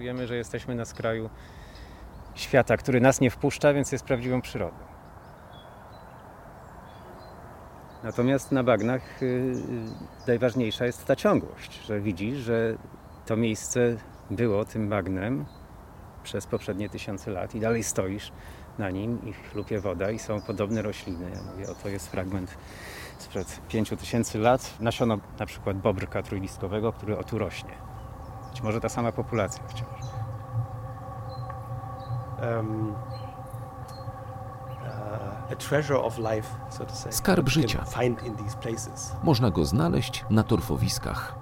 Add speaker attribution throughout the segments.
Speaker 1: Czujemy, że jesteśmy na skraju świata, który nas nie wpuszcza, więc jest prawdziwą przyrodą. Natomiast na bagnach y, y, najważniejsza jest ta ciągłość, że widzisz, że to miejsce było tym bagnem przez poprzednie tysiące lat i dalej stoisz na nim i chlupie woda i są podobne rośliny. Ja mówię, oto jest fragment sprzed 5000 lat, nasiono na przykład bobrka trójlistkowego, który o tu rośnie. Być może ta sama populacja wciąż. Um,
Speaker 2: uh, a treasure of life, so to say.
Speaker 3: Skarb życia. Find in these places. Można go znaleźć na torfowiskach.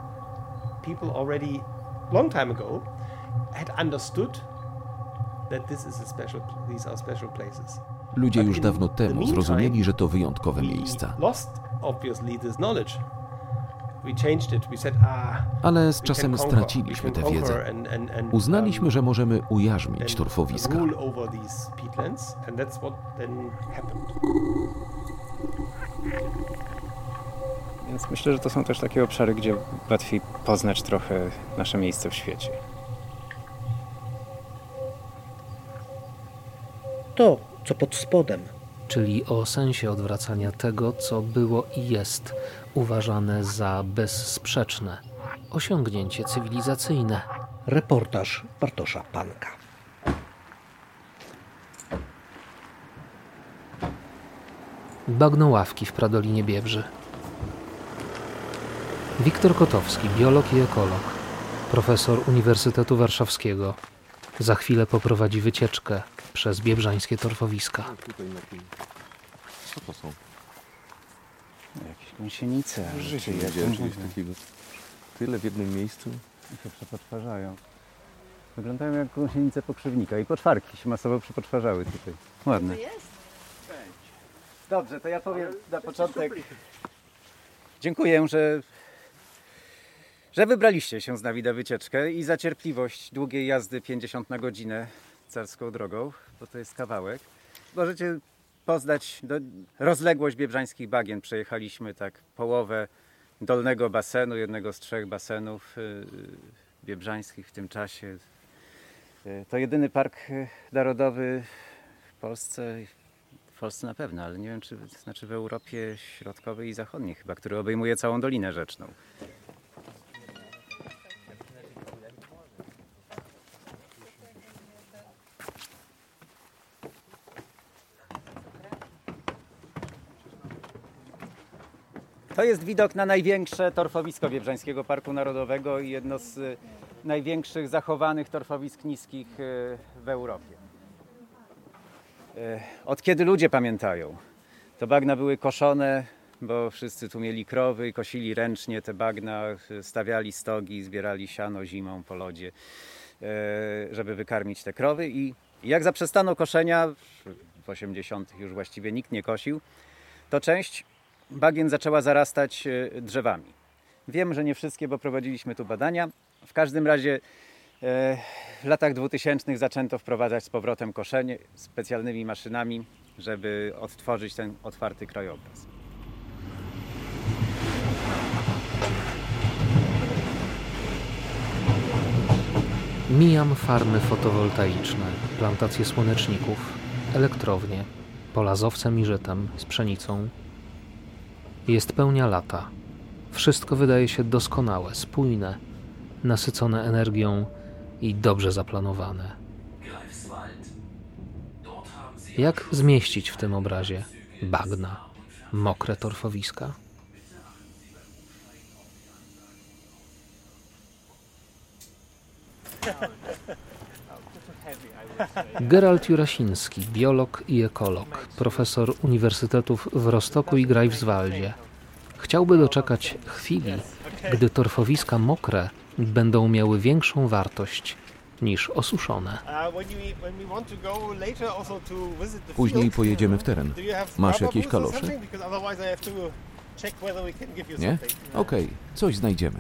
Speaker 2: People already long time ago had understood
Speaker 3: Ludzie już dawno temu zrozumieli, że to wyjątkowe miejsca. Ah, Ale z czasem straciliśmy tę wiedzę. Uznaliśmy, że możemy ujarzmić torfowiska.
Speaker 1: Więc myślę, że to są też takie obszary, gdzie łatwiej poznać trochę nasze miejsce w świecie.
Speaker 4: to, co pod spodem.
Speaker 5: Czyli o sensie odwracania tego, co było i jest uważane za bezsprzeczne. Osiągnięcie cywilizacyjne.
Speaker 4: Reportaż Bartosza Panka.
Speaker 5: Bagno ławki w Pradolinie Biebrzy. Wiktor Kotowski, biolog i ekolog, profesor Uniwersytetu Warszawskiego. Za chwilę poprowadzi wycieczkę przez biebrzańskie torfowiska.
Speaker 3: Co to są?
Speaker 1: Jakieś gąsienice.
Speaker 3: Życie nie widziałem czegoś takiego. Tyle w jednym miejscu.
Speaker 1: I się przepotwarzają. Wyglądają jak gąsienice pokrzywnika i poczwarki się masowo przepotwarzały tutaj. Ładne. Dobrze, to ja powiem na początek. Dziękuję, że, że wybraliście się z nami na wycieczkę i za cierpliwość długiej jazdy 50 na godzinę carską drogą, bo to jest kawałek. Możecie poznać do, rozległość biebrzańskich bagien. Przejechaliśmy tak połowę dolnego basenu, jednego z trzech basenów y, biebrzańskich w tym czasie. Y, to jedyny park y, narodowy w Polsce, w Polsce na pewno, ale nie wiem, czy znaczy w Europie Środkowej i Zachodniej chyba, który obejmuje całą Dolinę Rzeczną. To jest widok na największe torfowisko Wiebrzańskiego Parku Narodowego i jedno z y, największych zachowanych torfowisk niskich y, w Europie. Y, od kiedy ludzie pamiętają, to bagna były koszone, bo wszyscy tu mieli krowy kosili ręcznie te bagna, stawiali stogi, zbierali siano zimą po lodzie, żeby wykarmić te krowy i jak zaprzestano koszenia, w 80. już właściwie nikt nie kosił, to część bagien zaczęła zarastać e, drzewami. Wiem, że nie wszystkie, bo prowadziliśmy tu badania. W każdym razie e, w latach 2000 zaczęto wprowadzać z powrotem koszenie specjalnymi maszynami, żeby odtworzyć ten otwarty krajobraz.
Speaker 5: Mijam farmy fotowoltaiczne, plantacje słoneczników, elektrownie, pola z owcem i żytem, z pszenicą, jest pełnia lata. Wszystko wydaje się doskonałe, spójne, nasycone energią i dobrze zaplanowane. Jak zmieścić w tym obrazie bagna, mokre torfowiska? Gerald Jurasiński, biolog i ekolog, profesor uniwersytetów w Rostoku i Greifswaldzie. Chciałby doczekać chwili, gdy mokre będą miały większą wartość niż osuszone.
Speaker 3: Później pojedziemy w teren. Masz jakieś kalosze? Nie? Okej, okay. coś znajdziemy.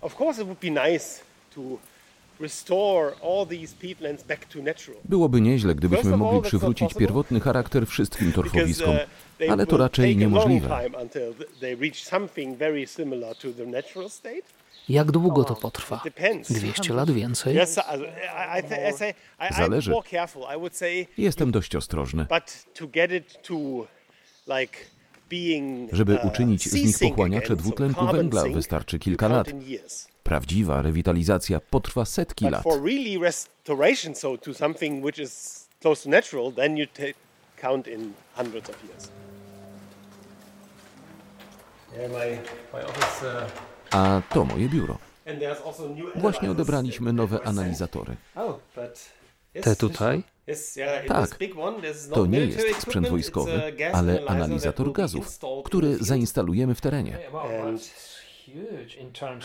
Speaker 3: Of course it would be nice to Byłoby nieźle, gdybyśmy mogli przywrócić pierwotny charakter wszystkim torfowiskom, uh, ale to raczej niemożliwe.
Speaker 5: Jak długo to potrwa? 200 lat więcej?
Speaker 3: Zależy. Jestem dość ostrożny. Żeby
Speaker 2: uh,
Speaker 3: uczynić z nich pochłaniacze dwutlenku węgla wystarczy kilka lat. Prawdziwa rewitalizacja potrwa setki lat. A to moje biuro. Właśnie odebraliśmy nowe analizatory.
Speaker 2: Oh,
Speaker 5: Te tutaj?
Speaker 3: Tak, to nie jest sprzęt wojskowy, ale analizator gazów, który zainstalujemy w terenie.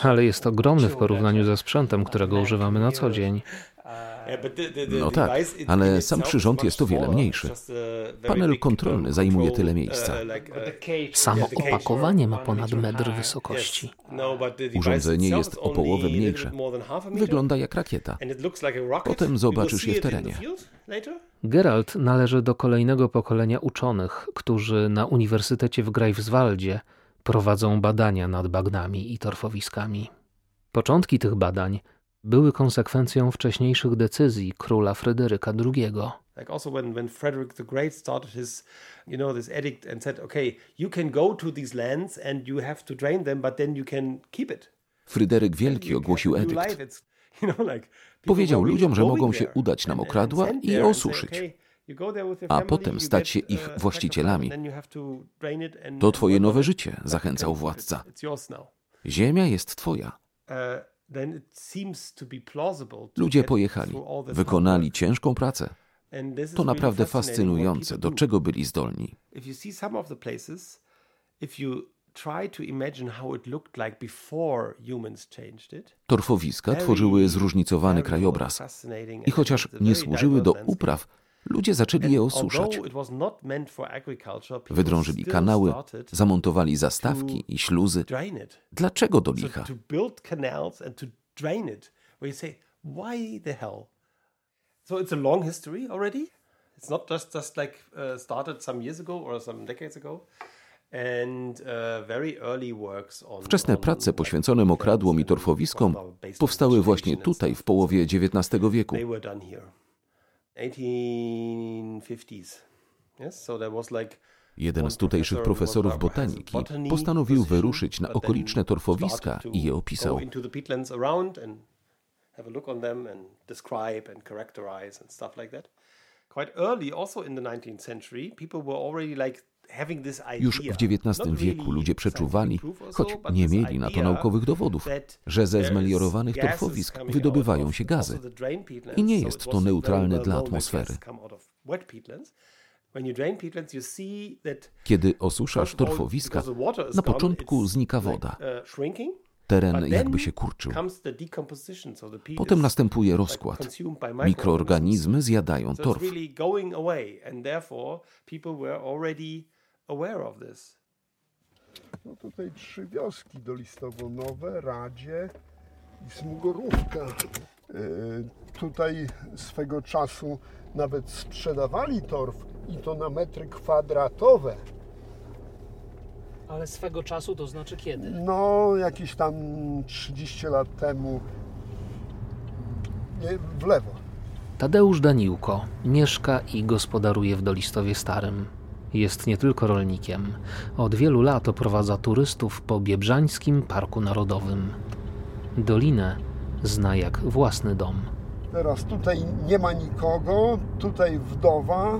Speaker 5: Ale jest ogromny w porównaniu ze sprzętem, którego używamy na co dzień.
Speaker 3: No tak, ale sam przyrząd jest o wiele mniejszy. Panel kontrolny zajmuje tyle miejsca.
Speaker 5: Samo opakowanie ma ponad metr wysokości.
Speaker 3: Urządzenie jest o połowę mniejsze. Wygląda jak rakieta. Potem zobaczysz je w terenie.
Speaker 5: Geralt należy do kolejnego pokolenia uczonych, którzy na Uniwersytecie w Greifswaldzie prowadzą badania nad bagnami i torfowiskami. Początki tych badań były konsekwencją wcześniejszych decyzji króla Fryderyka II.
Speaker 2: Like also when, when Frederick the Great started his, you know, this edict and said, okay, you can go to these lands and you have to drain them, but then you can keep it.
Speaker 3: Fryderyk Wielki ogłosił edykt. Powiedział ludziom, że mogą się udać na mokradła i je osuszyć, a potem stać się ich uh, właścicielami. To twoje nowe życie, zachęcał władca. Ziemia jest twoja. Uh, Ludzie pojechali, wykonali ciężką pracę. To naprawdę fascynujące, do czego byli zdolni. Torfowiska tworzyły zróżnicowany krajobraz i chociaż nie służyły do upraw, ludzie zaczęli je osuszać. Wydrążyli kanały, zamontowali zastawki i śluzy. Dlaczego do licha?
Speaker 2: So it's a long history already. It's not just just like uh, started some years ago or some decades ago.
Speaker 3: Wczesne prace poświęcone mokradłom i torfowiskom powstały właśnie tutaj w połowie XIX wieku. Jeden z tutejszych profesorów botaniki postanowił wyruszyć na okoliczne torfowiska i je opisał.
Speaker 2: Quite early, also in the 19th century, people were already like
Speaker 3: już w XIX wieku ludzie przeczuwali, choć nie mieli na to naukowych dowodów, że ze zmeliorowanych torfowisk wydobywają się gazy. I nie jest to neutralne dla atmosfery. Kiedy osuszasz torfowiska, na początku znika woda. Teren jakby się kurczył. Potem następuje rozkład. Mikroorganizmy zjadają torf aware of this.
Speaker 6: No tutaj trzy wioski do Listowo-Nowe, Radzie i Smugorówka. Yy, tutaj swego czasu nawet sprzedawali torf i to na metry kwadratowe.
Speaker 5: Ale swego czasu to znaczy kiedy?
Speaker 6: No, jakieś tam 30 lat temu. Nie, w lewo.
Speaker 5: Tadeusz Daniłko mieszka i gospodaruje w Dolistowie Starym. Jest nie tylko rolnikiem. Od wielu lat oprowadza turystów po Biebrzańskim Parku Narodowym. Dolinę zna jak własny dom.
Speaker 6: Teraz tutaj nie ma nikogo, tutaj wdowa,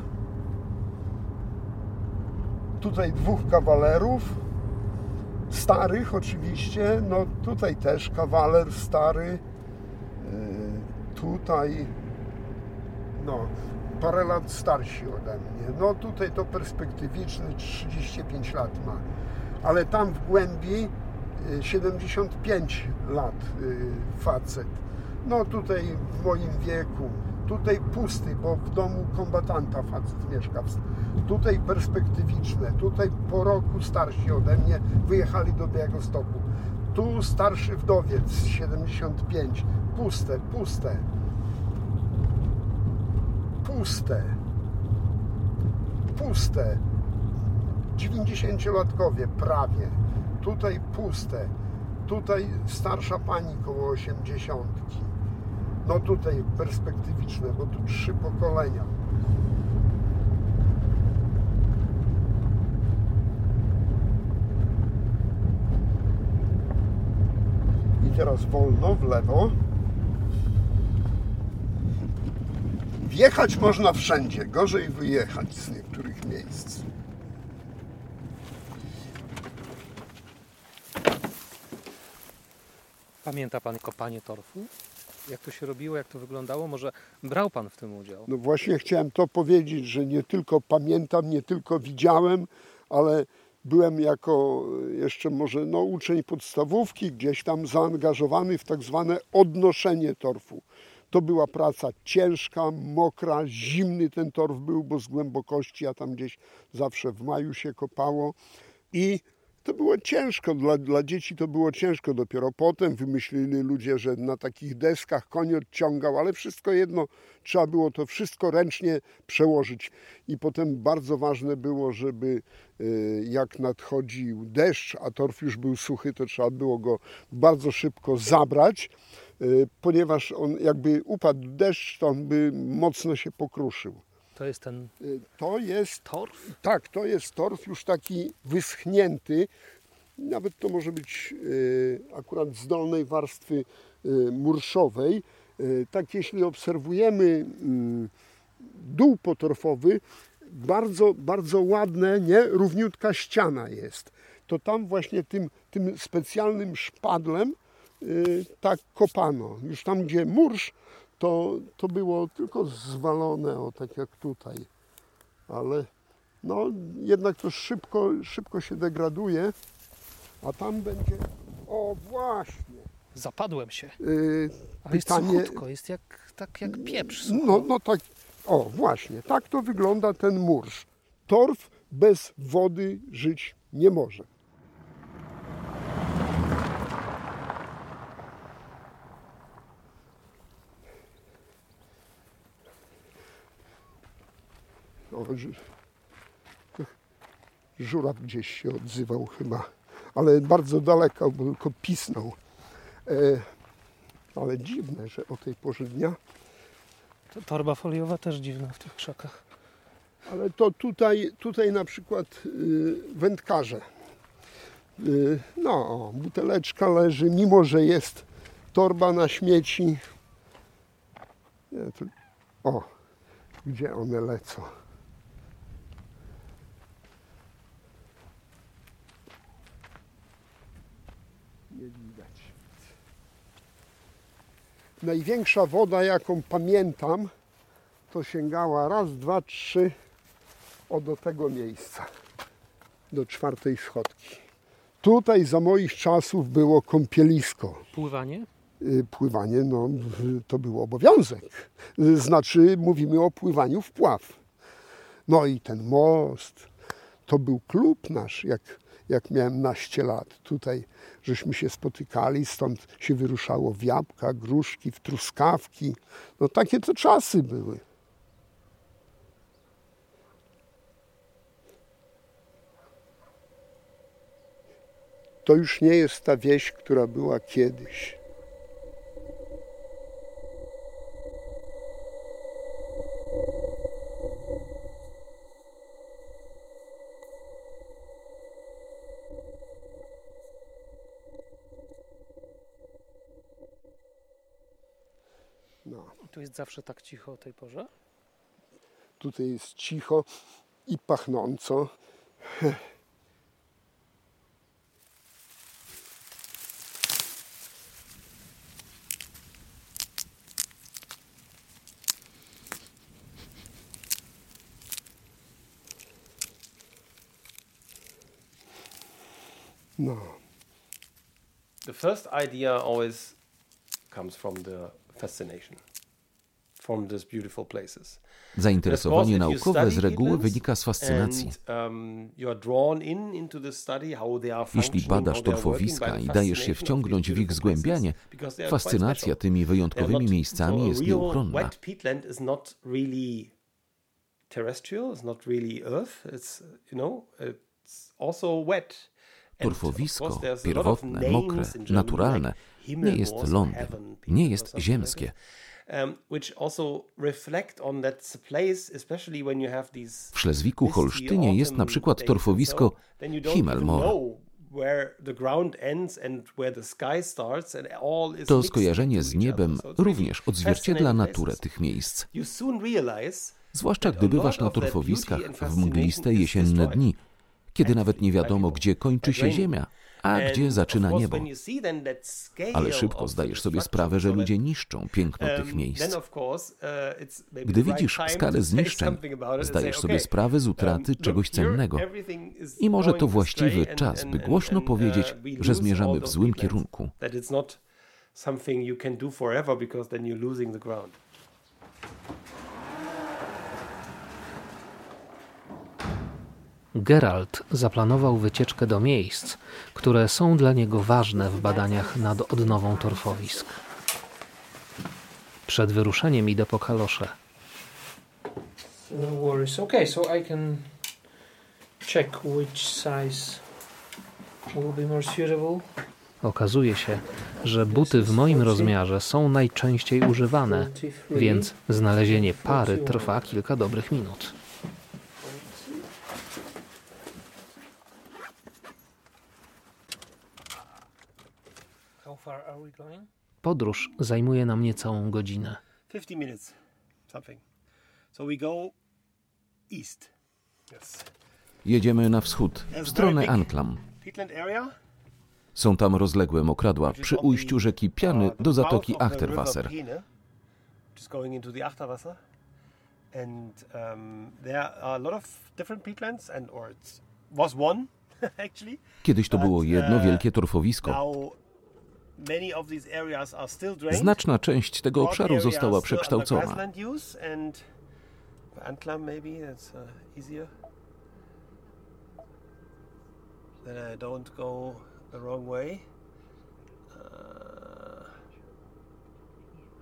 Speaker 6: tutaj dwóch kawalerów, starych oczywiście, no tutaj też kawaler stary, yy, tutaj no parę lat starsi ode mnie. No tutaj to perspektywiczny 35 lat ma, ale tam w głębi 75 y, lat y, facet. No tutaj w moim wieku, tutaj pusty, bo w domu kombatanta facet mieszka. Tutaj perspektywiczne, tutaj po roku starsi ode mnie wyjechali do Białegostoku. Tu starszy wdowiec 75, puste, puste puste. Puste. 90-latkowie prawie. Tutaj puste. tutaj starsza pani koło osiemdziesiątki. No tutaj perspektywiczne, bo tu trzy pokolenia. I teraz wolno w lewo. Wjechać można wszędzie, gorzej wyjechać z niektórych miejsc.
Speaker 5: Pamięta Pan kopanie torfu? Jak to się robiło, jak to wyglądało? Może brał Pan w tym udział?
Speaker 6: No właśnie chciałem to powiedzieć, że nie tylko pamiętam, nie tylko widziałem, ale byłem jako jeszcze może no, uczeń podstawówki gdzieś tam zaangażowany w tak zwane odnoszenie torfu. To była praca ciężka, mokra, zimny ten torf był, bo z głębokości, a tam gdzieś zawsze w maju się kopało. I to było ciężko, dla, dla dzieci to było ciężko. Dopiero potem wymyślili ludzie, że na takich deskach koń odciągał, ale wszystko jedno, trzeba było to wszystko ręcznie przełożyć. I potem bardzo ważne było, żeby y, jak nadchodził deszcz, a torf już był suchy, to trzeba było go bardzo szybko zabrać, ponieważ on jakby upadł deszcz, to on by mocno się pokruszył.
Speaker 5: To jest ten.
Speaker 6: Y, to jest.
Speaker 5: Torf?
Speaker 6: Tak, to jest torf już taki wyschnięty. Nawet to może być y, akurat z dolnej warstwy y, murszowej. Tak, jeśli obserwujemy mm, dół potorfowy, bardzo, bardzo ładne, nie? Równiutka ściana jest. To tam właśnie tym, tym specjalnym szpadlem tak kopano. Już tam, gdzie mursz, to, to było tylko zwalone, o tak jak tutaj. Ale no, jednak to szybko, szybko się degraduje, a tam będzie. O, właśnie.
Speaker 5: Zapadłem się. Yy, Ale pytanie... jest suchutko, jest jak, tak jak pieprz.
Speaker 6: Sucho. No, no tak. O, właśnie. Tak to wygląda ten mursz. Torf bez wody żyć nie może. Żuraw gdzieś się odzywał chyba, ale bardzo daleko, bo tylko pisnął. E, ale dziwne, że o tej porze dnia.
Speaker 5: To torba foliowa też dziwna w tych krzakach.
Speaker 6: Ale to tutaj, tutaj na przykład y, wędkarze. Y, no, buteleczka leży, mimo że jest torba na śmieci. Nie, to, o, gdzie one lecą? Największa woda, jaką pamiętam, to sięgała raz, dwa, trzy o do tego miejsca, do czwartej schodki. Tutaj za moich czasów było kąpielisko.
Speaker 5: Pływanie?
Speaker 6: Y, pływanie, no to był obowiązek. Znaczy, mówimy o pływaniu w pław. No i ten most, to był klub nasz, jak jak miałem naście lat. Tutaj żeśmy się spotykali, stąd się wyruszało w jabłka, gruszki, w truskawki. No takie to czasy były. To już nie jest ta wieś, która była kiedyś.
Speaker 5: Tu jest zawsze tak cicho o tej porze?
Speaker 6: Tutaj jest cicho i pachnąco. No.
Speaker 2: The first idea always comes from the fascination.
Speaker 3: Zainteresowanie naukowe z reguły wynika z fascynacji.
Speaker 2: Um,
Speaker 3: Jeśli badasz torfowiska i dajesz się wciągnąć w ich zgłębianie, fascynacja tymi wyjątkowymi miejscami jest nieuchronna.
Speaker 2: terrestrial, it's not really earth, it's, you know, it's also wet.
Speaker 3: Torfowisko, pierwotne, mokre, naturalne, nie jest lądem, nie jest ziemskie. W Szlezwiku-Holsztynie jest na przykład torfowisko Himmelmoor. To skojarzenie z niebem również odzwierciedla naturę tych miejsc. Zwłaszcza gdy bywasz na torfowiskach w mgliste jesienne dni, kiedy nawet nie wiadomo, gdzie kończy się ziemia, a gdzie zaczyna niebo. Ale szybko zdajesz sobie sprawę, że ludzie niszczą piękno tych um, miejsc. Uh, gdy widzisz skalę zniszczeń, zdajesz sobie sprawę z utraty um, czegoś cennego. I może to właściwy czas, by głośno uh, powiedzieć, że zmierzamy w złym kierunku. something you can do forever because then you're losing the ground.
Speaker 5: Geralt zaplanował wycieczkę do miejsc, które są dla niego ważne w badaniach nad odnową torfowisk. Przed wyruszeniem idę po kalosze.
Speaker 7: No worries. Okay, so I can check which size will be more suitable.
Speaker 5: Okazuje się, że buty w moim rozmiarze są najczęściej używane, więc znalezienie pary trwa kilka dobrych minut. Podróż zajmuje nam niecałą godzinę.
Speaker 2: 50 minutes, something. So we go east. Yes.
Speaker 3: Jedziemy na wschód, w stronę Anklam. Są tam rozległe mokradła przy ujściu rzeki Piany do zatoki Achterwasser. And um, there are a lot of different peatlands, and or it was one actually. Kiedyś to było jedno uh, wielkie torfowisko. Znaczna część tego obszaru została przekształcona.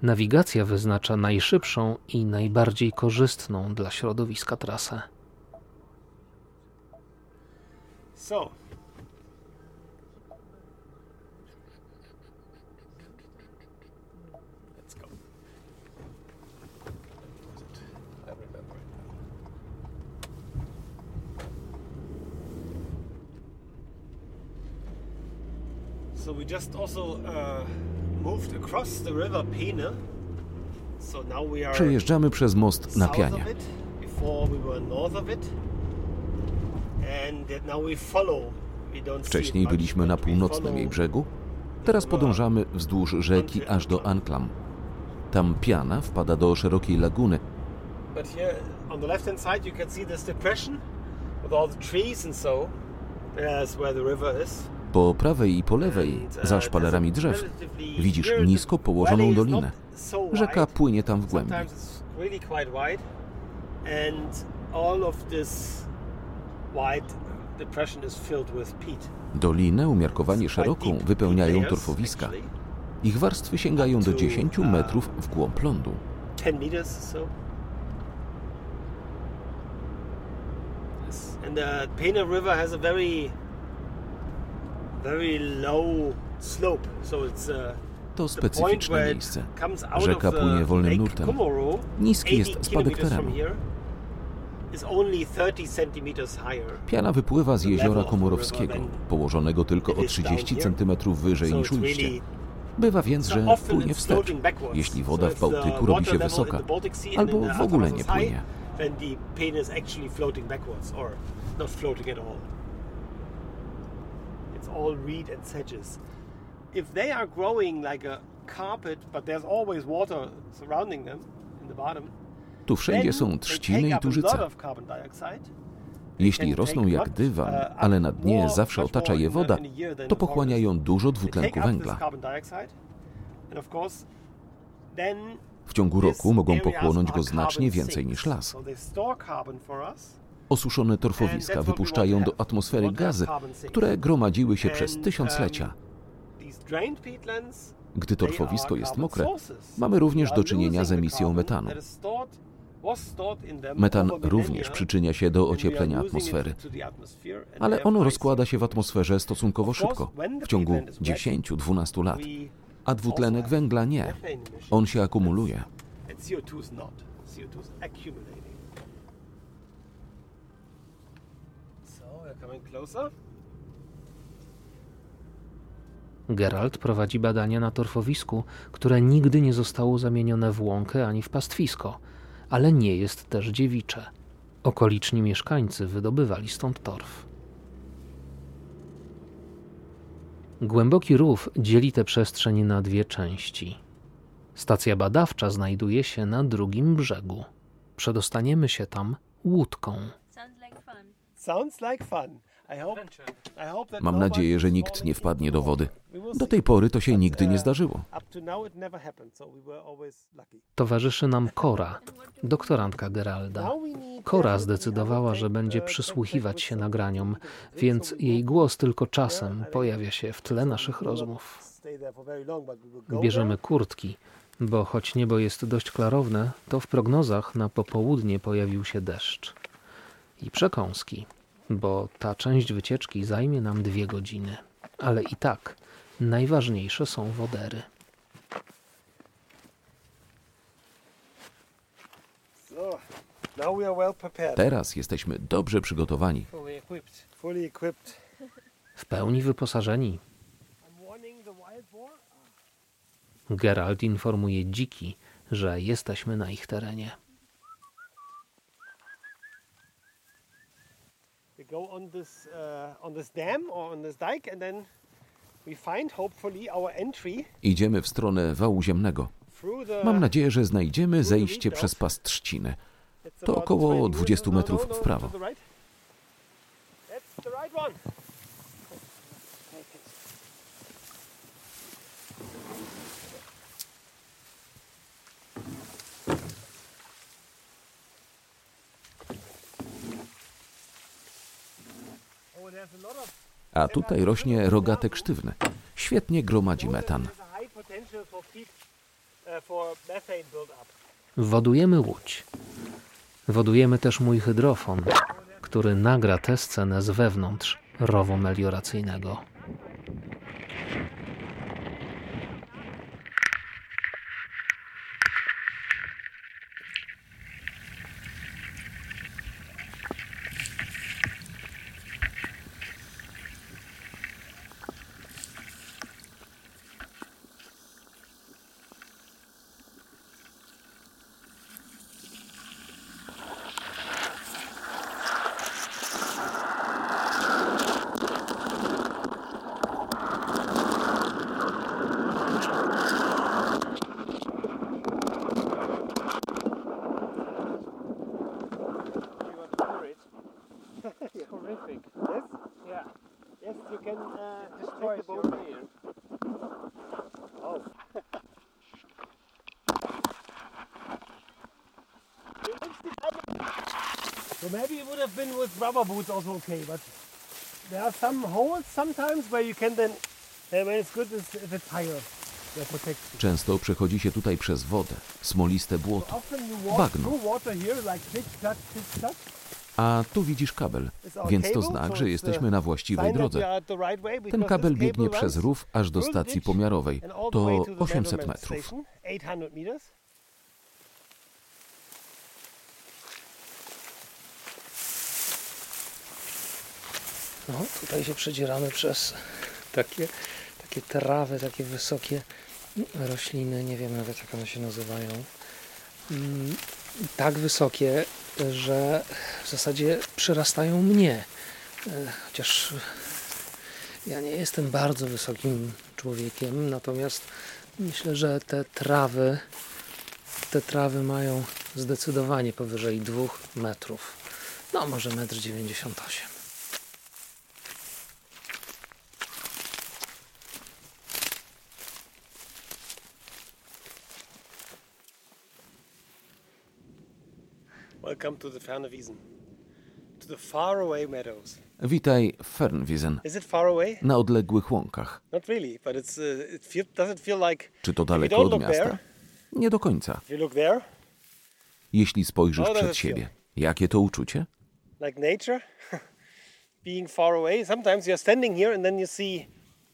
Speaker 5: Nawigacja wyznacza najszybszą i najbardziej korzystną dla środowiska trasę. So,
Speaker 3: So we just also uh, moved across the river Peene. So now we are Przejeżdżamy przez most na Pianie. Wcześniej byliśmy na północnym jej brzegu, teraz podążamy wzdłuż rzeki aż do Anklam. Tam piana wpada do szerokiej laguny. But here on the left hand side you can see this depression with all the trees and so. That's where the river is. Po prawej i po lewej, za szpalerami drzew, widzisz nisko położoną dolinę. Rzeka płynie tam w głębi. Dolinę umiarkowanie szeroką wypełniają torfowiska. Ich warstwy sięgają do 10 metrów w głąb lądu. And the Pena River has a very Uh, to specyficzne miejsce. Rzeka płynie wolnym nurtem. Niski jest spadek terenu. Piana wypływa z jeziora Komorowskiego, położonego tylko o 30 cm wyżej niż ujście. Bywa więc, że płynie wstecz, jeśli woda w Bałtyku robi się wysoka, albo w ogóle nie płynie. All reed and sedges. If they are growing like a carpet, but there's always water surrounding them in the bottom, tu wszędzie są trzciny i tużyce. Jeśli rosną jak dywan, uh, ale na dnie zawsze otacza je woda, to pochłaniają dużo dwutlenku węgla. W ciągu roku mogą pochłonąć go znacznie więcej niż las. Osuszone torfowiska wypuszczają do atmosfery gazy, które gromadziły się przez tysiąclecia. Gdy torfowisko jest mokre, mamy również do czynienia z emisją metanu. Metan również przyczynia się do ocieplenia atmosfery, ale ono rozkłada się w atmosferze stosunkowo szybko, w ciągu 10-12 lat, a dwutlenek węgla nie. On się akumuluje.
Speaker 5: Geralt prowadzi badania na torfowisku, które nigdy nie zostało zamienione w łąkę ani w pastwisko, ale nie jest też dziewicze. Okoliczni mieszkańcy wydobywali stąd torf. Głęboki rów dzieli tę przestrzeń na dwie części. Stacja badawcza znajduje się na drugim brzegu. Przedostaniemy się tam łódką.
Speaker 2: Sounds like fun.
Speaker 3: Mam nadzieję, że nikt nie wpadnie do wody. Do tej pory to się nigdy nie zdarzyło.
Speaker 5: Towarzyszy nam Kora, doktorantka Geralda. Kora zdecydowała, że będzie przysłuchiwać się nagraniom, więc jej głos tylko czasem pojawia się w tle naszych rozmów. Bierzemy kurtki, bo choć niebo jest dość klarowne, to w prognozach na popołudnie pojawił się deszcz. I przekąski bo ta część wycieczki zajmie nam dwie godziny. Ale i tak najważniejsze są wodery.
Speaker 3: Teraz jesteśmy dobrze przygotowani.
Speaker 5: W pełni wyposażeni. Geralt informuje dziki, że jesteśmy na ich terenie.
Speaker 2: Go on this uh, on this dam or on this dike and then we find hopefully our entry.
Speaker 3: Idziemy w stronę wału ziemnego. Mam nadzieję, że znajdziemy zejście przez pas trzciny. To około 20 metrów w prawo. A tutaj rośnie rogatek sztywny. Świetnie gromadzi metan.
Speaker 5: Wodujemy łódź. Wodujemy też mój hydrofon, który nagra tę scenę z wewnątrz rowu melioracyjnego.
Speaker 2: Maybe it would have been with rubber boots also okay, but there are some holes sometimes where you can then, uh, when it's good if it's higher.
Speaker 3: Często przechodzi się tutaj przez wodę, smoliste błoto, bagno. A tu widzisz kabel, więc to znak, że jesteśmy na właściwej drodze. Ten kabel biegnie przez rów aż do stacji pomiarowej. To 800 metrów.
Speaker 5: No, tutaj się przedzieramy przez takie, takie trawy, takie wysokie rośliny, nie wiem nawet jak one się nazywają. Mm, tak wysokie, że w zasadzie przyrastają mnie. E, chociaż ja nie jestem bardzo wysokim człowiekiem, natomiast myślę, że te trawy, te trawy mają zdecydowanie powyżej dwóch metrów. No może metr dziewięćdziesiąt
Speaker 3: Welcome to the Fernwiesen. To the faraway meadows. Witaj w Fernwiesen.
Speaker 2: Is it far away?
Speaker 3: Na odległych łąkach.
Speaker 2: Not really, but it's, uh, it feel, feel like
Speaker 3: Czy to daleko od miasta?
Speaker 2: There,
Speaker 3: Nie do końca.
Speaker 2: if you look there,
Speaker 3: Jeśli spojrzysz przed siebie, jakie to uczucie?
Speaker 2: Like nature, being far away. Sometimes you're standing here and then you see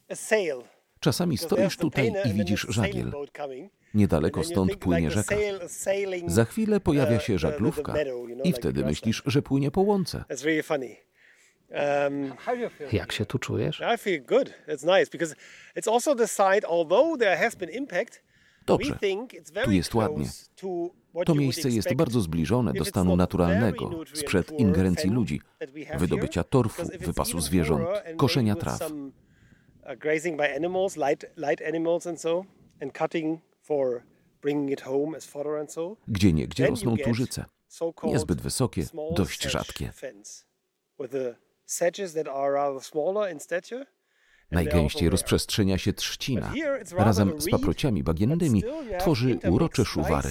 Speaker 2: a sail.
Speaker 3: Czasami stoisz tutaj i widzisz żagiel. Niedaleko stąd płynie rzeka. Za chwilę pojawia się żaglówka i wtedy myślisz, że płynie po łące.
Speaker 5: Um, Jak się tu czujesz?
Speaker 3: Dobrze. Tu jest ładnie. To miejsce jest bardzo zbliżone do stanu naturalnego, sprzed ingerencji ludzi, wydobycia torfu, wypasu zwierząt, koszenia traw. Gdzie niegdzie rosną tużyce, niezbyt wysokie, dość rzadkie. Najgęściej rozprzestrzenia się trzcina. Razem z paprociami bagiennymi tworzy urocze szuwary.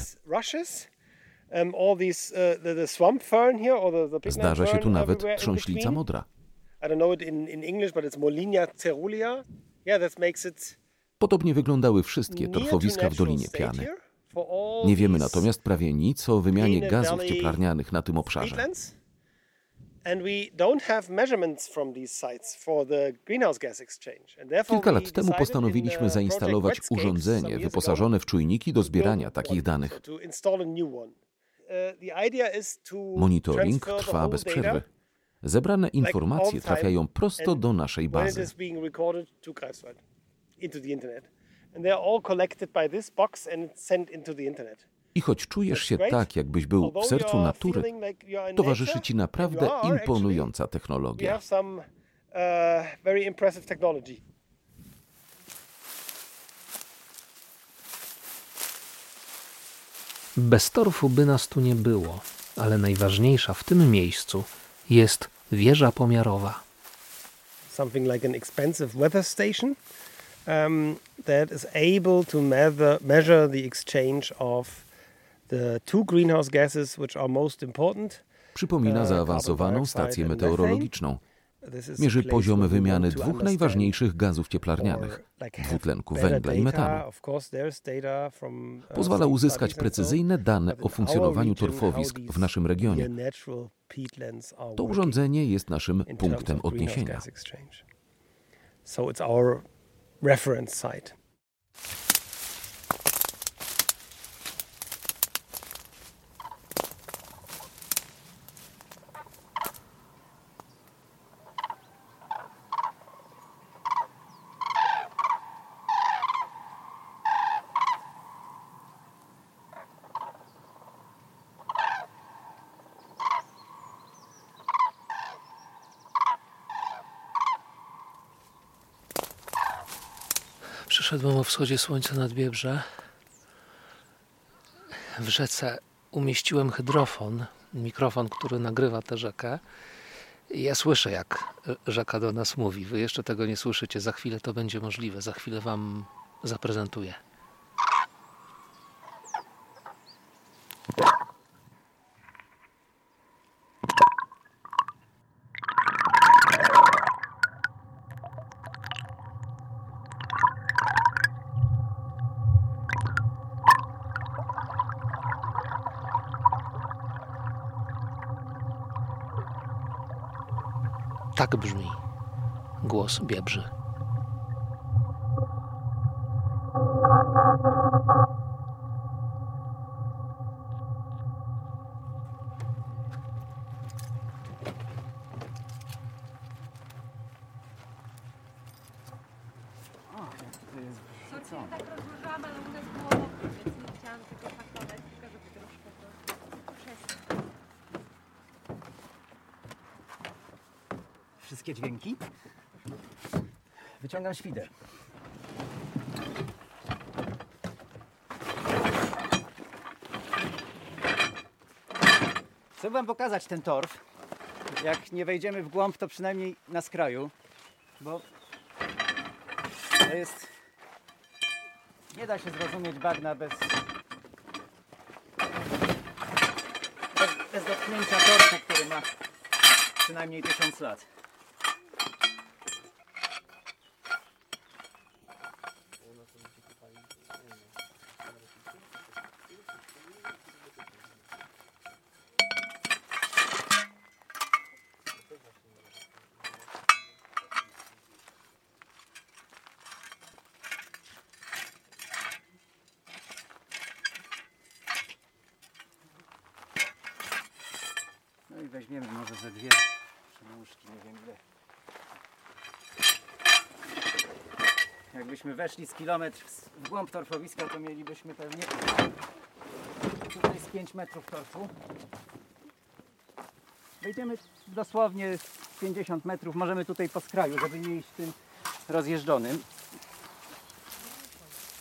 Speaker 3: Um, uh, Zdarza się tu nawet trząślica modra. Podobnie wyglądały wszystkie torfowiska w Dolinie Piany. Nie wiemy natomiast prawie nic o wymianie gazów cieplarnianych na tym obszarze. Kilka lat temu postanowiliśmy zainstalować urządzenie wyposażone w czujniki do zbierania takich danych. Uh, Monitoring trwa bez przerwy. Zebrane informacje trafiają prosto do naszej bazy. And they're all collected by this box and sent into the internet. I choć czujesz się tak, jakbyś był w sercu natury, towarzyszy ci naprawdę imponująca technologia. Uh,
Speaker 5: Bez torfu by nas tu nie było, ale najważniejsza w tym miejscu jest wieża pomiarowa.
Speaker 2: Something like an expensive weather station um, that is able to measure, measure the exchange of
Speaker 3: Przypomina uh, zaawansowaną stację meteorologiczną. Mierzy poziom wymiany dwóch najważniejszych gazów cieplarnianych dwutlenku węgla i metanu. Uh, Pozwala uzyskać precyzyjne dane o funkcjonowaniu torfowisk w naszym regionie. To urządzenie jest naszym punktem odniesienia. So it's our reference site.
Speaker 5: Przyszedłem o wschodzie słońca nad Biebrze. W rzece umieściłem hydrofon, mikrofon, który nagrywa tę rzekę. Ja słyszę, jak rzeka do nas mówi. Wy jeszcze tego nie słyszycie. Za chwilę to będzie możliwe. Za chwilę Wam zaprezentuję. Tak brzmi głos Biebrzy.
Speaker 1: Wyciągam świder. Chcę wam pokazać ten torf. Jak nie wejdziemy w głąb, to przynajmniej na skraju, bo to jest... Nie da się zrozumieć bagna bez... bez, dotknięcia torfu, który ma przynajmniej tysiąc lat. weźmiemy może ze dwie nóżki, nie wiem ile. Jakbyśmy weszli z kilometr w głąb torfowiska, to mielibyśmy pewnie tutaj z 5 metrów torfu. Wejdziemy dosłownie 50 metrów, możemy tutaj po skraju, żeby nie iść tym rozjeżdżonym.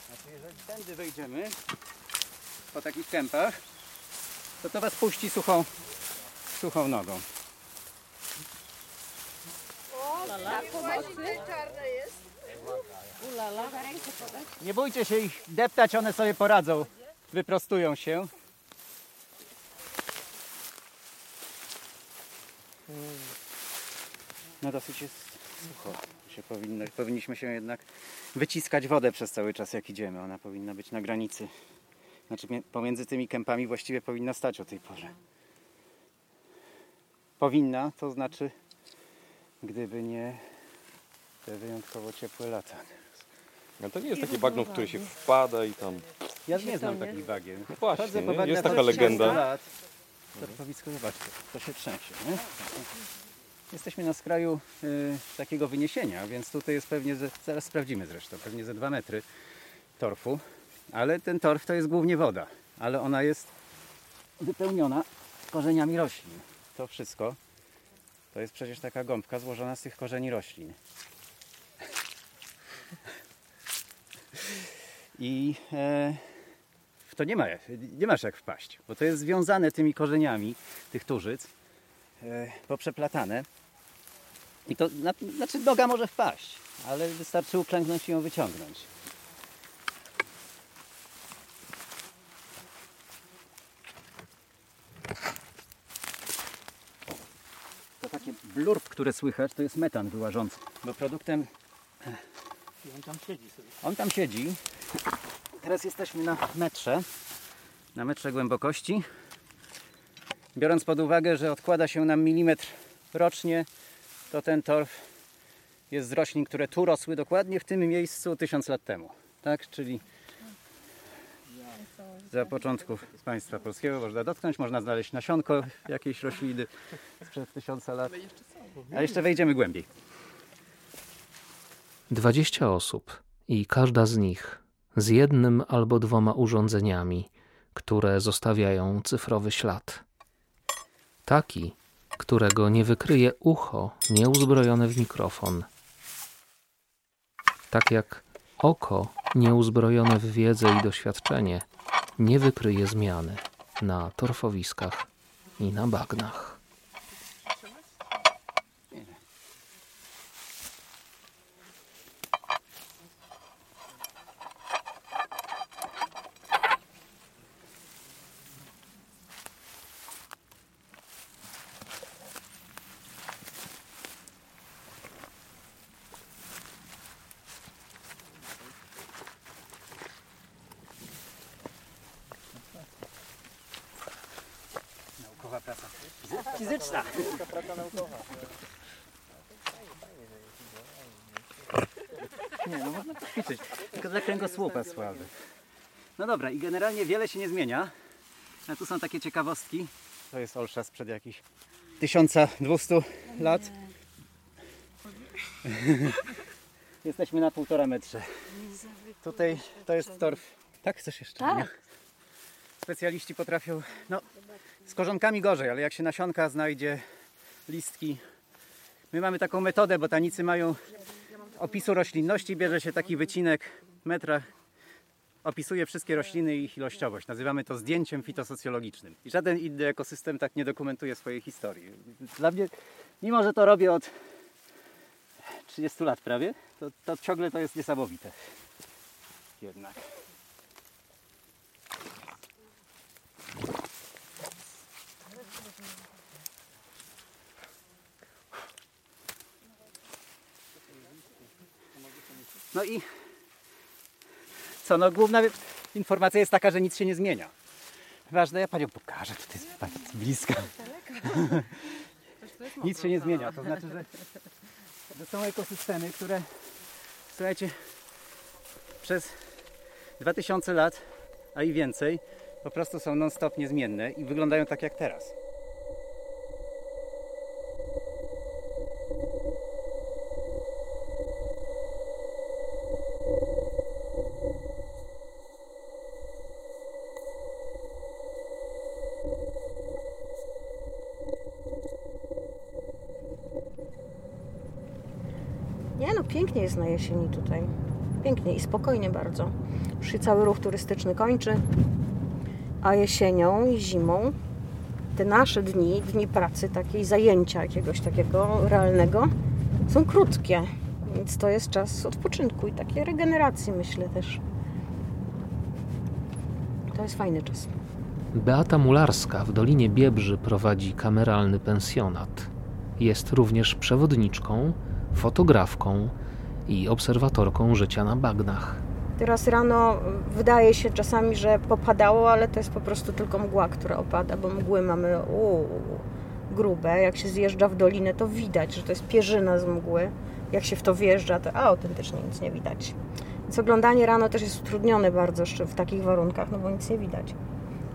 Speaker 1: Znaczy, jeżeli tędy wejdziemy, po takich kępach, to to Was puści suchą, suchą nogą. Nie bójcie się ich deptać, one sobie poradzą. Wyprostują się. No dosyć jest sucho. Się powinno, powinniśmy się jednak wyciskać wodę przez cały czas jak idziemy. Ona powinna być na granicy. Znaczy pomiędzy tymi kępami właściwie powinna stać o tej porze. Powinna, to znaczy gdyby nie te wyjątkowo ciepłe lata.
Speaker 8: Ale to nie jest takie bagno, w które się wpada i tam...
Speaker 1: Ja nie znam takich bagien.
Speaker 8: No właśnie,
Speaker 1: Chodzę po
Speaker 8: nie?
Speaker 1: bagnach
Speaker 8: jest taka
Speaker 1: od 30
Speaker 8: legenda.
Speaker 1: Lat. Torfowisko, zobaczcie, to się trzęsie. Nie? Jesteśmy na skraju y, takiego wyniesienia, więc tutaj jest pewnie, ze, zaraz sprawdzimy zresztą, pewnie ze 2 metry torfu. Ale ten torf to jest głównie woda, ale ona jest wypełniona korzeniami roślin. To wszystko to jest przecież taka gąbka złożona z tych korzeni roślin. I e, to nie, ma, nie masz jak wpaść, bo to jest związane tymi korzeniami tych turzyc, e, poprzeplatane. I to, na, znaczy noga może wpaść, ale wystarczy uklęknąć i ją wyciągnąć. To takie blurb, które słychać, to jest metan wyłażący, bo produktem
Speaker 7: I on tam siedzi sobie.
Speaker 1: on tam siedzi. Teraz jesteśmy na metrze, na metrze głębokości. Biorąc pod uwagę, że odkłada się nam milimetr rocznie, to ten torf jest z roślin, które tu rosły dokładnie w tym miejscu tysiąc lat temu. Tak? Czyli za początków państwa polskiego można dotknąć, można znaleźć nasionko jakiejś rośliny sprzed tysiąca lat. A jeszcze wejdziemy głębiej.
Speaker 5: 20 osób i każda z nich z jednym albo dwoma urządzeniami, które zostawiają cyfrowy ślad. Taki, którego nie wykryje ucho nieuzbrojone w mikrofon. Tak jak oko nieuzbrojone w wiedzę i doświadczenie nie wykryje zmiany na torfowiskach i na bagnach.
Speaker 1: Naukowa praca. Fizyczna. Nie, no można poćwiczyć. Tylko dla No dobra, i generalnie wiele się nie zmienia. A tu są takie ciekawostki. To jest Olsza sprzed jakichś 1200 lat. Jesteśmy na półtora metrze. Tutaj to jest torf. Tak, chcesz jeszcze? Tak. Specjaliści potrafią, no z korzonkami gorzej, ale jak się nasionka znajdzie, listki. My mamy taką metodę, botanicy mają opisu roślinności, bierze się taki wycinek metra, opisuje wszystkie rośliny i ich ilościowość. Nazywamy to zdjęciem fitosocjologicznym. I żaden inny ekosystem tak nie dokumentuje swojej historii. Dla mnie, mimo że to robię od 30 lat prawie, to, to ciągle to jest niesamowite. Jednak. No i co, no główna informacja jest taka, że nic się nie zmienia. Ważne, ja Panią pokażę, tutaj jest Pani bliska. nic się nie zmienia, to znaczy, że, że są ekosystemy, które, słuchajcie, przez 2000 lat, a i więcej, po prostu są non-stop niezmienne i wyglądają tak jak teraz.
Speaker 9: Jest na jesieni tutaj. Pięknie i spokojnie bardzo. Już się cały ruch turystyczny kończy, a jesienią i zimą te nasze dni, dni pracy, takiej zajęcia jakiegoś takiego realnego, są krótkie. Więc to jest czas odpoczynku i takiej regeneracji, myślę też. To jest fajny czas.
Speaker 5: Beata Mularska w Dolinie Biebrzy prowadzi kameralny pensjonat. Jest również przewodniczką, fotografką i obserwatorką życia na bagnach.
Speaker 9: Teraz rano wydaje się czasami, że popadało, ale to jest po prostu tylko mgła, która opada, bo mgły mamy uu, grube. Jak się zjeżdża w dolinę, to widać, że to jest pierzyna z mgły. Jak się w to wjeżdża, to autentycznie nic nie widać. Więc oglądanie rano też jest utrudnione bardzo w takich warunkach, no bo nic nie widać.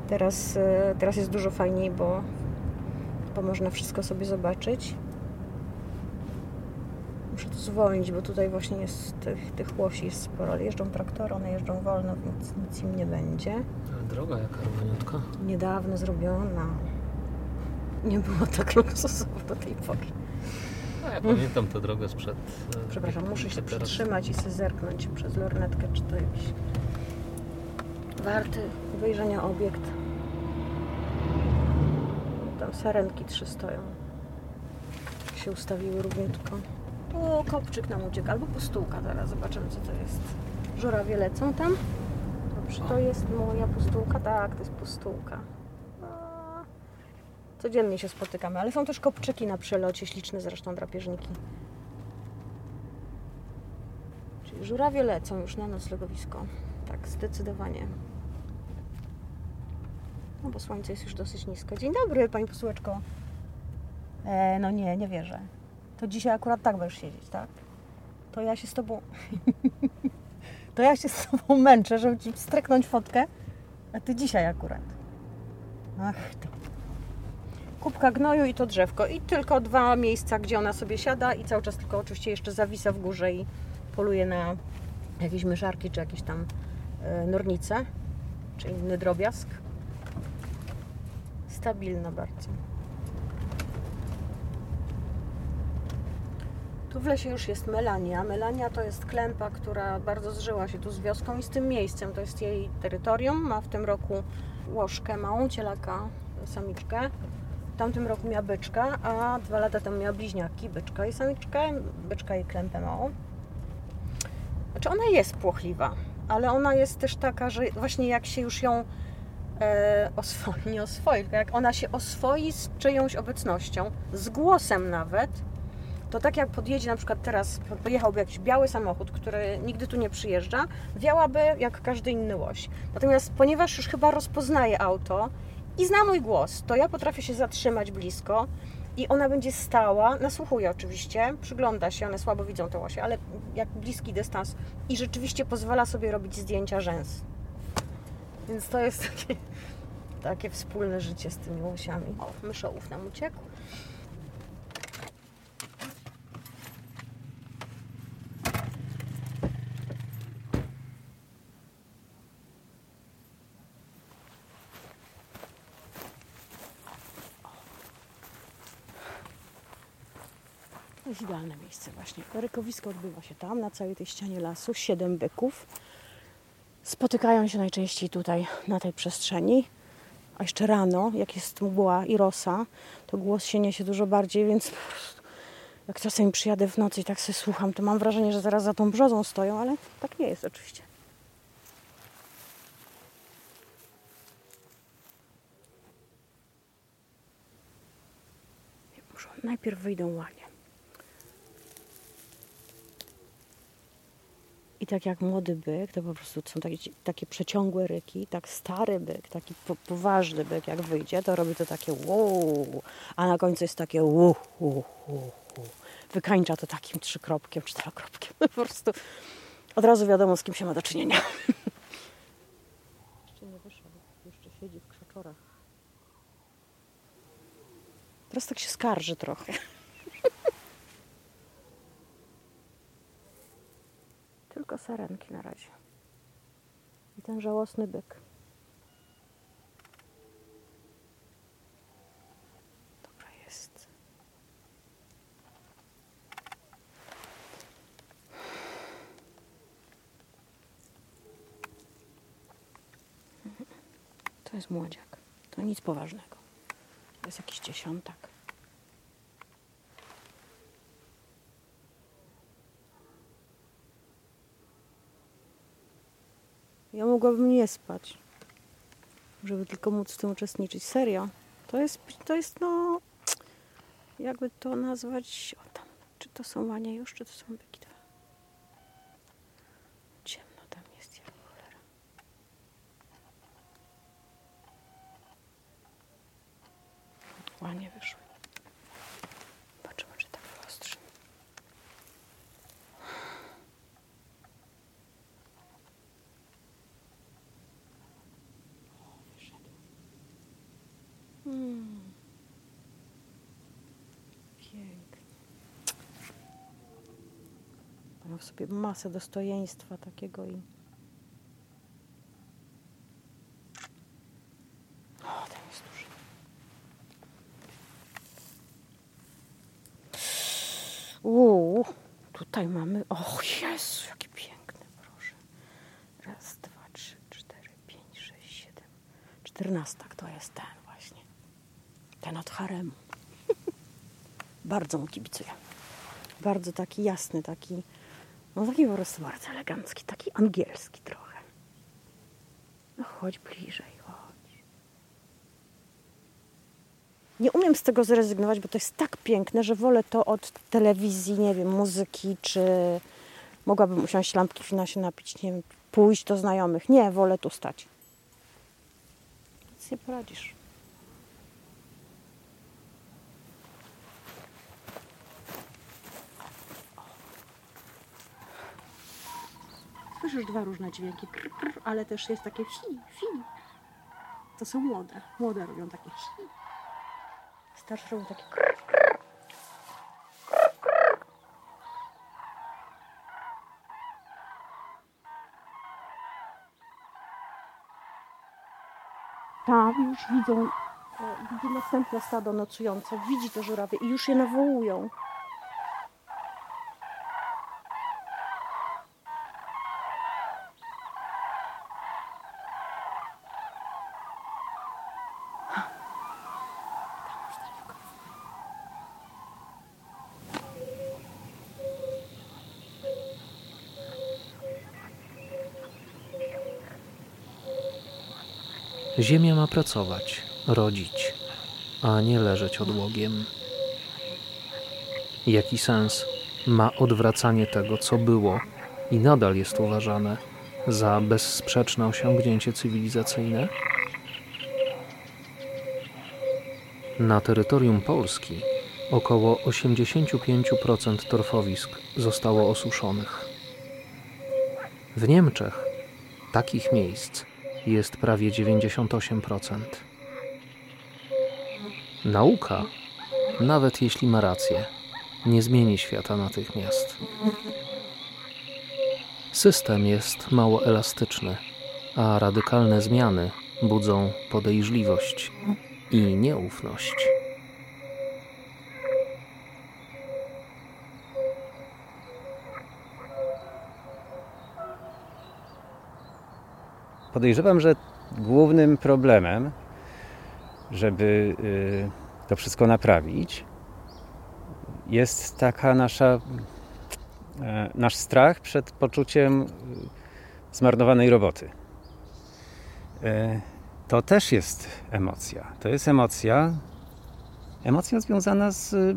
Speaker 9: Teraz, e, teraz jest dużo fajniej, bo, bo można wszystko sobie zobaczyć. Muszę to zwolnić, bo tutaj właśnie jest tych, tych łosi jest sporo, ale jeżdżą traktory, one jeżdżą wolno, więc nic im nie będzie.
Speaker 5: Ale droga jaka równiutka.
Speaker 9: Niedawno zrobiona. Nie było tak luksusowo do tej pory.
Speaker 5: No, ja pamiętam tę drogę sprzed...
Speaker 9: E, Przepraszam, muszę się przytrzymać i sobie zerknąć przez lornetkę, czy to jakiś warty wejrzenia obiekt. Tam sarenki trzy stoją. Się ustawiły równiutko. O, kopczyk nam uciekł, albo pustułka teraz, zobaczymy co to jest. Żurawie lecą tam. Dobrze, to jest moja pustułka? Tak, to jest pustułka. Codziennie się spotykamy, ale są też kopczyki na przelocie, śliczne zresztą drapieżniki. Czyli żurawie lecą już na noclegowisko. Tak, zdecydowanie. No bo słońce jest już dosyć nisko. Dzień dobry, Pani posłeczko. E, no nie, nie wierzę. To dzisiaj akurat tak będziesz siedzieć, tak? To ja się z Tobą... to ja się z Tobą męczę, żeby Ci streknąć fotkę, a Ty dzisiaj akurat. Ach, to... Kubka gnoju i to drzewko. I tylko dwa miejsca, gdzie ona sobie siada i cały czas tylko oczywiście jeszcze zawisa w górze i poluje na jakieś myszarki czy jakieś tam e, nornice, czy inny drobiazg. Stabilna bardzo. W lesie już jest melania. Melania to jest klępa, która bardzo zżyła się tu z wioską i z tym miejscem. To jest jej terytorium. Ma w tym roku łożkę małą, cielaka, samiczkę. W tamtym roku miała byczka, a dwa lata temu miała bliźniaki, byczka i samiczkę, byczka i klępę małą. Znaczy ona jest płochliwa, ale ona jest też taka, że właśnie jak się już ją e, oswoi, nie oswoi, jak ona się oswoi z czyjąś obecnością, z głosem nawet, to tak jak podjedzie na przykład teraz, pojechałby jakiś biały samochód, który nigdy tu nie przyjeżdża, wiałaby jak każdy inny łoś. Natomiast ponieważ już chyba rozpoznaje auto i zna mój głos, to ja potrafię się zatrzymać blisko i ona będzie stała, nasłuchuje oczywiście, przygląda się, one słabo widzą te łosie, ale jak bliski dystans i rzeczywiście pozwala sobie robić zdjęcia rzęs. Więc to jest takie, takie wspólne życie z tymi łosiami. O, myszołów nam uciekł. To jest idealne miejsce właśnie. Rykowisko odbywa się tam, na całej tej ścianie lasu. Siedem byków. Spotykają się najczęściej tutaj, na tej przestrzeni. A jeszcze rano, jak jest mgła i rosa, to głos się niesie dużo bardziej, więc jak czasem przyjadę w nocy i tak sobie słucham, to mam wrażenie, że zaraz za tą brzozą stoją, ale tak nie jest oczywiście. Najpierw wyjdą łanie. I tak jak młody byk, to po prostu są takie, takie przeciągłe ryki, tak stary byk, taki po, poważny byk, jak wyjdzie, to robi to takie wow, a na końcu jest takie wow, Wykańcza to takim trzykropkiem, czterokropkiem. Po prostu od razu wiadomo, z kim się ma do czynienia. Jeszcze nie wyszedł, jeszcze siedzi w krzaczorach. Teraz tak się skarży trochę. Tylko sarenki na razie. I ten żałosny byk. Dobra jest. To jest młodziak. To nic poważnego. To jest jakiś dziesiątak. Mogłabym nie spać, żeby tylko móc w tym uczestniczyć. Serio. To jest, to jest no, jakby to nazwać, o tam, czy to są łanie już, czy to są byki dwa. Ciemno tam jest jak cholera. Łanie wyszły. Zobaczymy, czy tak wyostrzy. Hmm. Pięknie. Sobie masę dostojeństwa takiego i... O, ten jest duży. Uuu, tutaj mamy... O Jezu, jaki piękny, proszę. Raz, dwa, trzy, cztery, pięć, sześć, siedem. Czternastak to jest ten właśnie. Ten od haremu. bardzo mu kibicuję. Bardzo taki jasny, taki, no taki po prostu bardzo elegancki, taki angielski trochę. No chodź bliżej, chodź. Nie umiem z tego zrezygnować, bo to jest tak piękne, że wolę to od telewizji, nie wiem, muzyki, czy mogłabym usiąść lampki wina się napić, nie wiem, pójść do znajomych. Nie, wolę tu stać. Nic nie poradzisz. Słyszysz dwa różne dźwięki, ale też jest takie fi, fi. To są młode. Młode robią takie fi. Starsze robią takie krr. Tam już widzą, e, widzi następne stado nocujące, widzi te żurawie i już je nawołują.
Speaker 5: Ziemia ma pracować, rodzić, a nie leżeć odłogiem. Jaki sens ma odwracanie tego, co było i nadal jest uważane za bezsprzeczne osiągnięcie cywilizacyjne? Na terytorium Polski około 85% torfowisk zostało osuszonych. W Niemczech takich miejsc jest prawie 98%. Nauka, nawet jeśli ma rację, nie zmieni świata natychmiast. System jest mało elastyczny, a radykalne zmiany budzą podejrzliwość i nieufność.
Speaker 1: Podejrzewam, że głównym problemem, żeby y, to wszystko naprawić, jest taka nasza, e, nasz strach przed poczuciem y, zmarnowanej roboty. E, to też jest emocja. To jest emocja, emocja związana z y,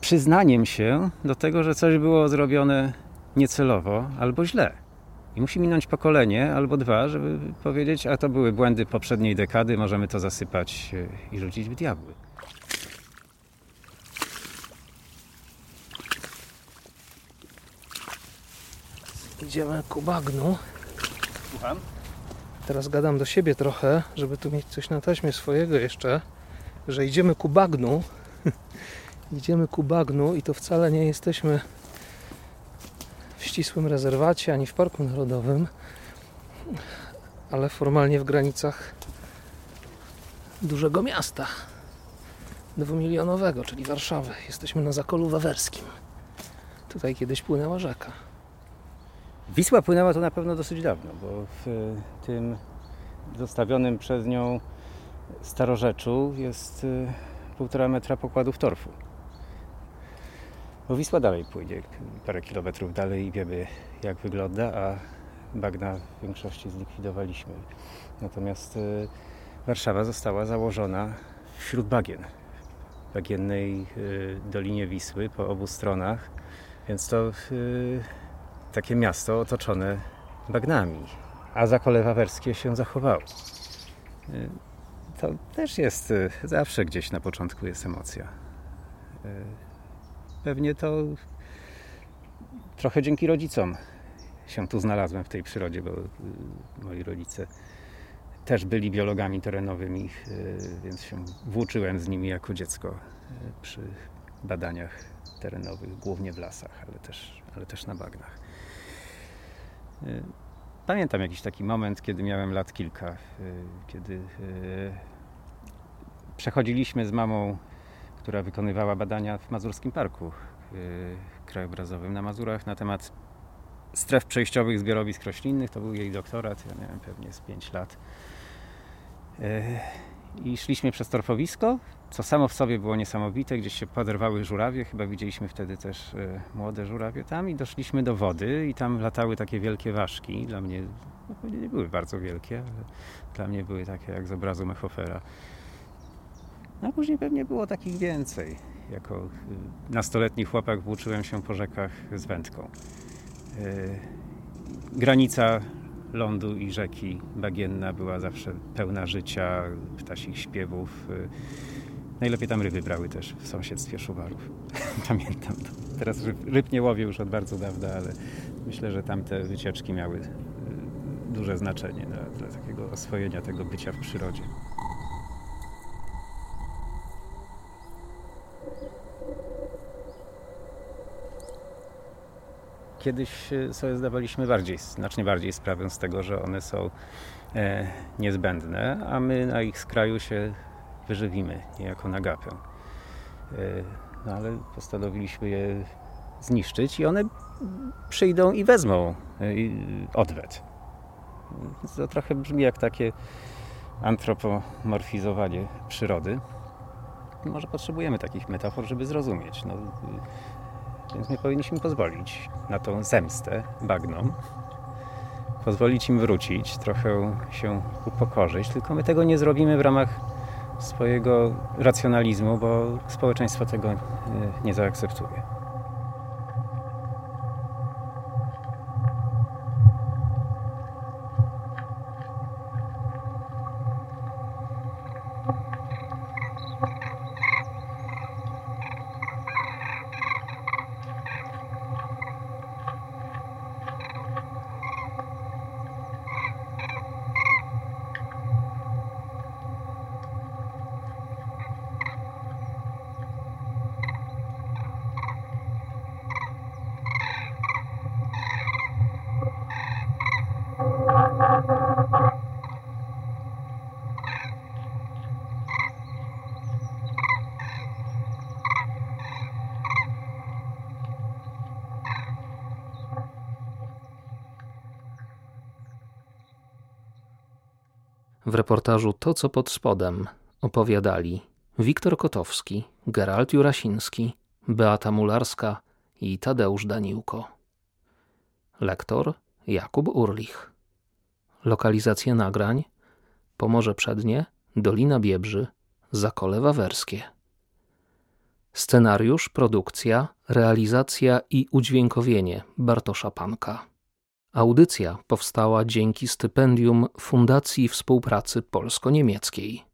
Speaker 1: przyznaniem się do tego, że coś było zrobione niecelowo albo źle. I musi minąć pokolenie albo dwa, żeby powiedzieć, a to były błędy poprzedniej dekady, możemy to zasypać e, i rzucić w diabły.
Speaker 7: Idziemy ku bagnu.
Speaker 1: Słucham?
Speaker 7: Teraz gadam do siebie trochę, żeby tu mieć coś na taśmie swojego jeszcze, że idziemy ku bagnu. idziemy ku bagnu i to wcale nie jesteśmy ścisłym rezerwacie ani w Parku Narodowym, ale formalnie w granicach dużego miasta dwumilionowego, czyli Warszawy. Jesteśmy na Zakolu Wawerskim. Tutaj kiedyś płynęła rzeka.
Speaker 1: Wisła płynęła to na pewno dosyć dawno, bo w tym zostawionym przez nią starorzeczu jest y, półtora metra pokładów torfu. Bo Wisła dalej pójdzie, parę kilometrów dalej i wiemy jak wygląda, a bagna w większości zlikwidowaliśmy. Natomiast y, Warszawa została założona wśród bagien, w bagiennej y, Dolinie Wisły po obu stronach, więc to takie miasto otoczone bagnami, a zakole wawerskie się zachowało. Y, to też jest y, zawsze gdzieś na początku jest emocja. Y, pewnie to trochę dzięki rodzicom się tu znalazłem w tej przyrodzie, bo moi rodzice też byli biologami terenowymi, więc się włóczyłem z nimi jako dziecko przy badaniach terenowych, głównie w lasach, ale też, ale też na bagnach. Y, pamiętam jakiś taki moment, kiedy miałem lat kilka, y, kiedy y, przechodziliśmy z mamą, która wykonywała badania w Mazurskim Parku Krajobrazowym na Mazurach na temat stref przejściowych zbiorowisk roślinnych. To był jej doktorat, ja miałem pewnie z 5 lat i szliśmy przez torfowisko, co samo w sobie było niesamowite. Gdzieś się poderwały żurawie, chyba widzieliśmy wtedy też e, młode żurawie tam i doszliśmy do wody i tam latały takie wielkie ważki. Dla mnie no, nie były bardzo wielkie, ale dla mnie były takie jak z obrazu Mechofera. No, a później pewnie było takich więcej. Jako e, nastoletni chłopak włóczyłem się po rzekach z wędką. E, granica lądu i rzeki bagienna była zawsze pełna życia, ptasich śpiewów. Najlepiej tam ryby brały też w sąsiedztwie Szuwarów. Pamiętam to. Teraz ryb, ryb nie łowię już od bardzo dawna, ale myślę, że tamte wycieczki miały y, duże znaczenie dla, dla takiego oswojenia tego bycia w przyrodzie. Kiedyś e, sobie zdawaliśmy bardziej, znacznie bardziej sprawę z tego, że one są e, niezbędne, a my na ich skraju się wyżywimy niejako na gapę. E, no ale postanowiliśmy je zniszczyć i one przyjdą i wezmą odwet. To trochę brzmi jak takie antropomorfizowanie przyrody. Może potrzebujemy takich metafor, żeby zrozumieć. No, więc my powinniśmy pozwolić na tą zemstę bagnom. Pozwolić im wrócić, trochę się upokorzyć, tylko my tego nie zrobimy w ramach swojego racjonalizmu, bo społeczeństwo tego e, nie zaakceptuje.
Speaker 5: Reportażu To, co pod spodem opowiadali Wiktor Kotowski, Gerald Jurasiński, Beata Mularska i Tadeusz Daniłko. Lektor Jakub Urlich. Lokalizacja nagrań Pomorze Przednie, Dolina Biebrzy, Zakole Wawerskie. Scenariusz, produkcja, realizacja i udźwiękowienie Bartosza Panka. Audycja powstała dzięki stypendium Fundacji Współpracy Polsko-Niemieckiej.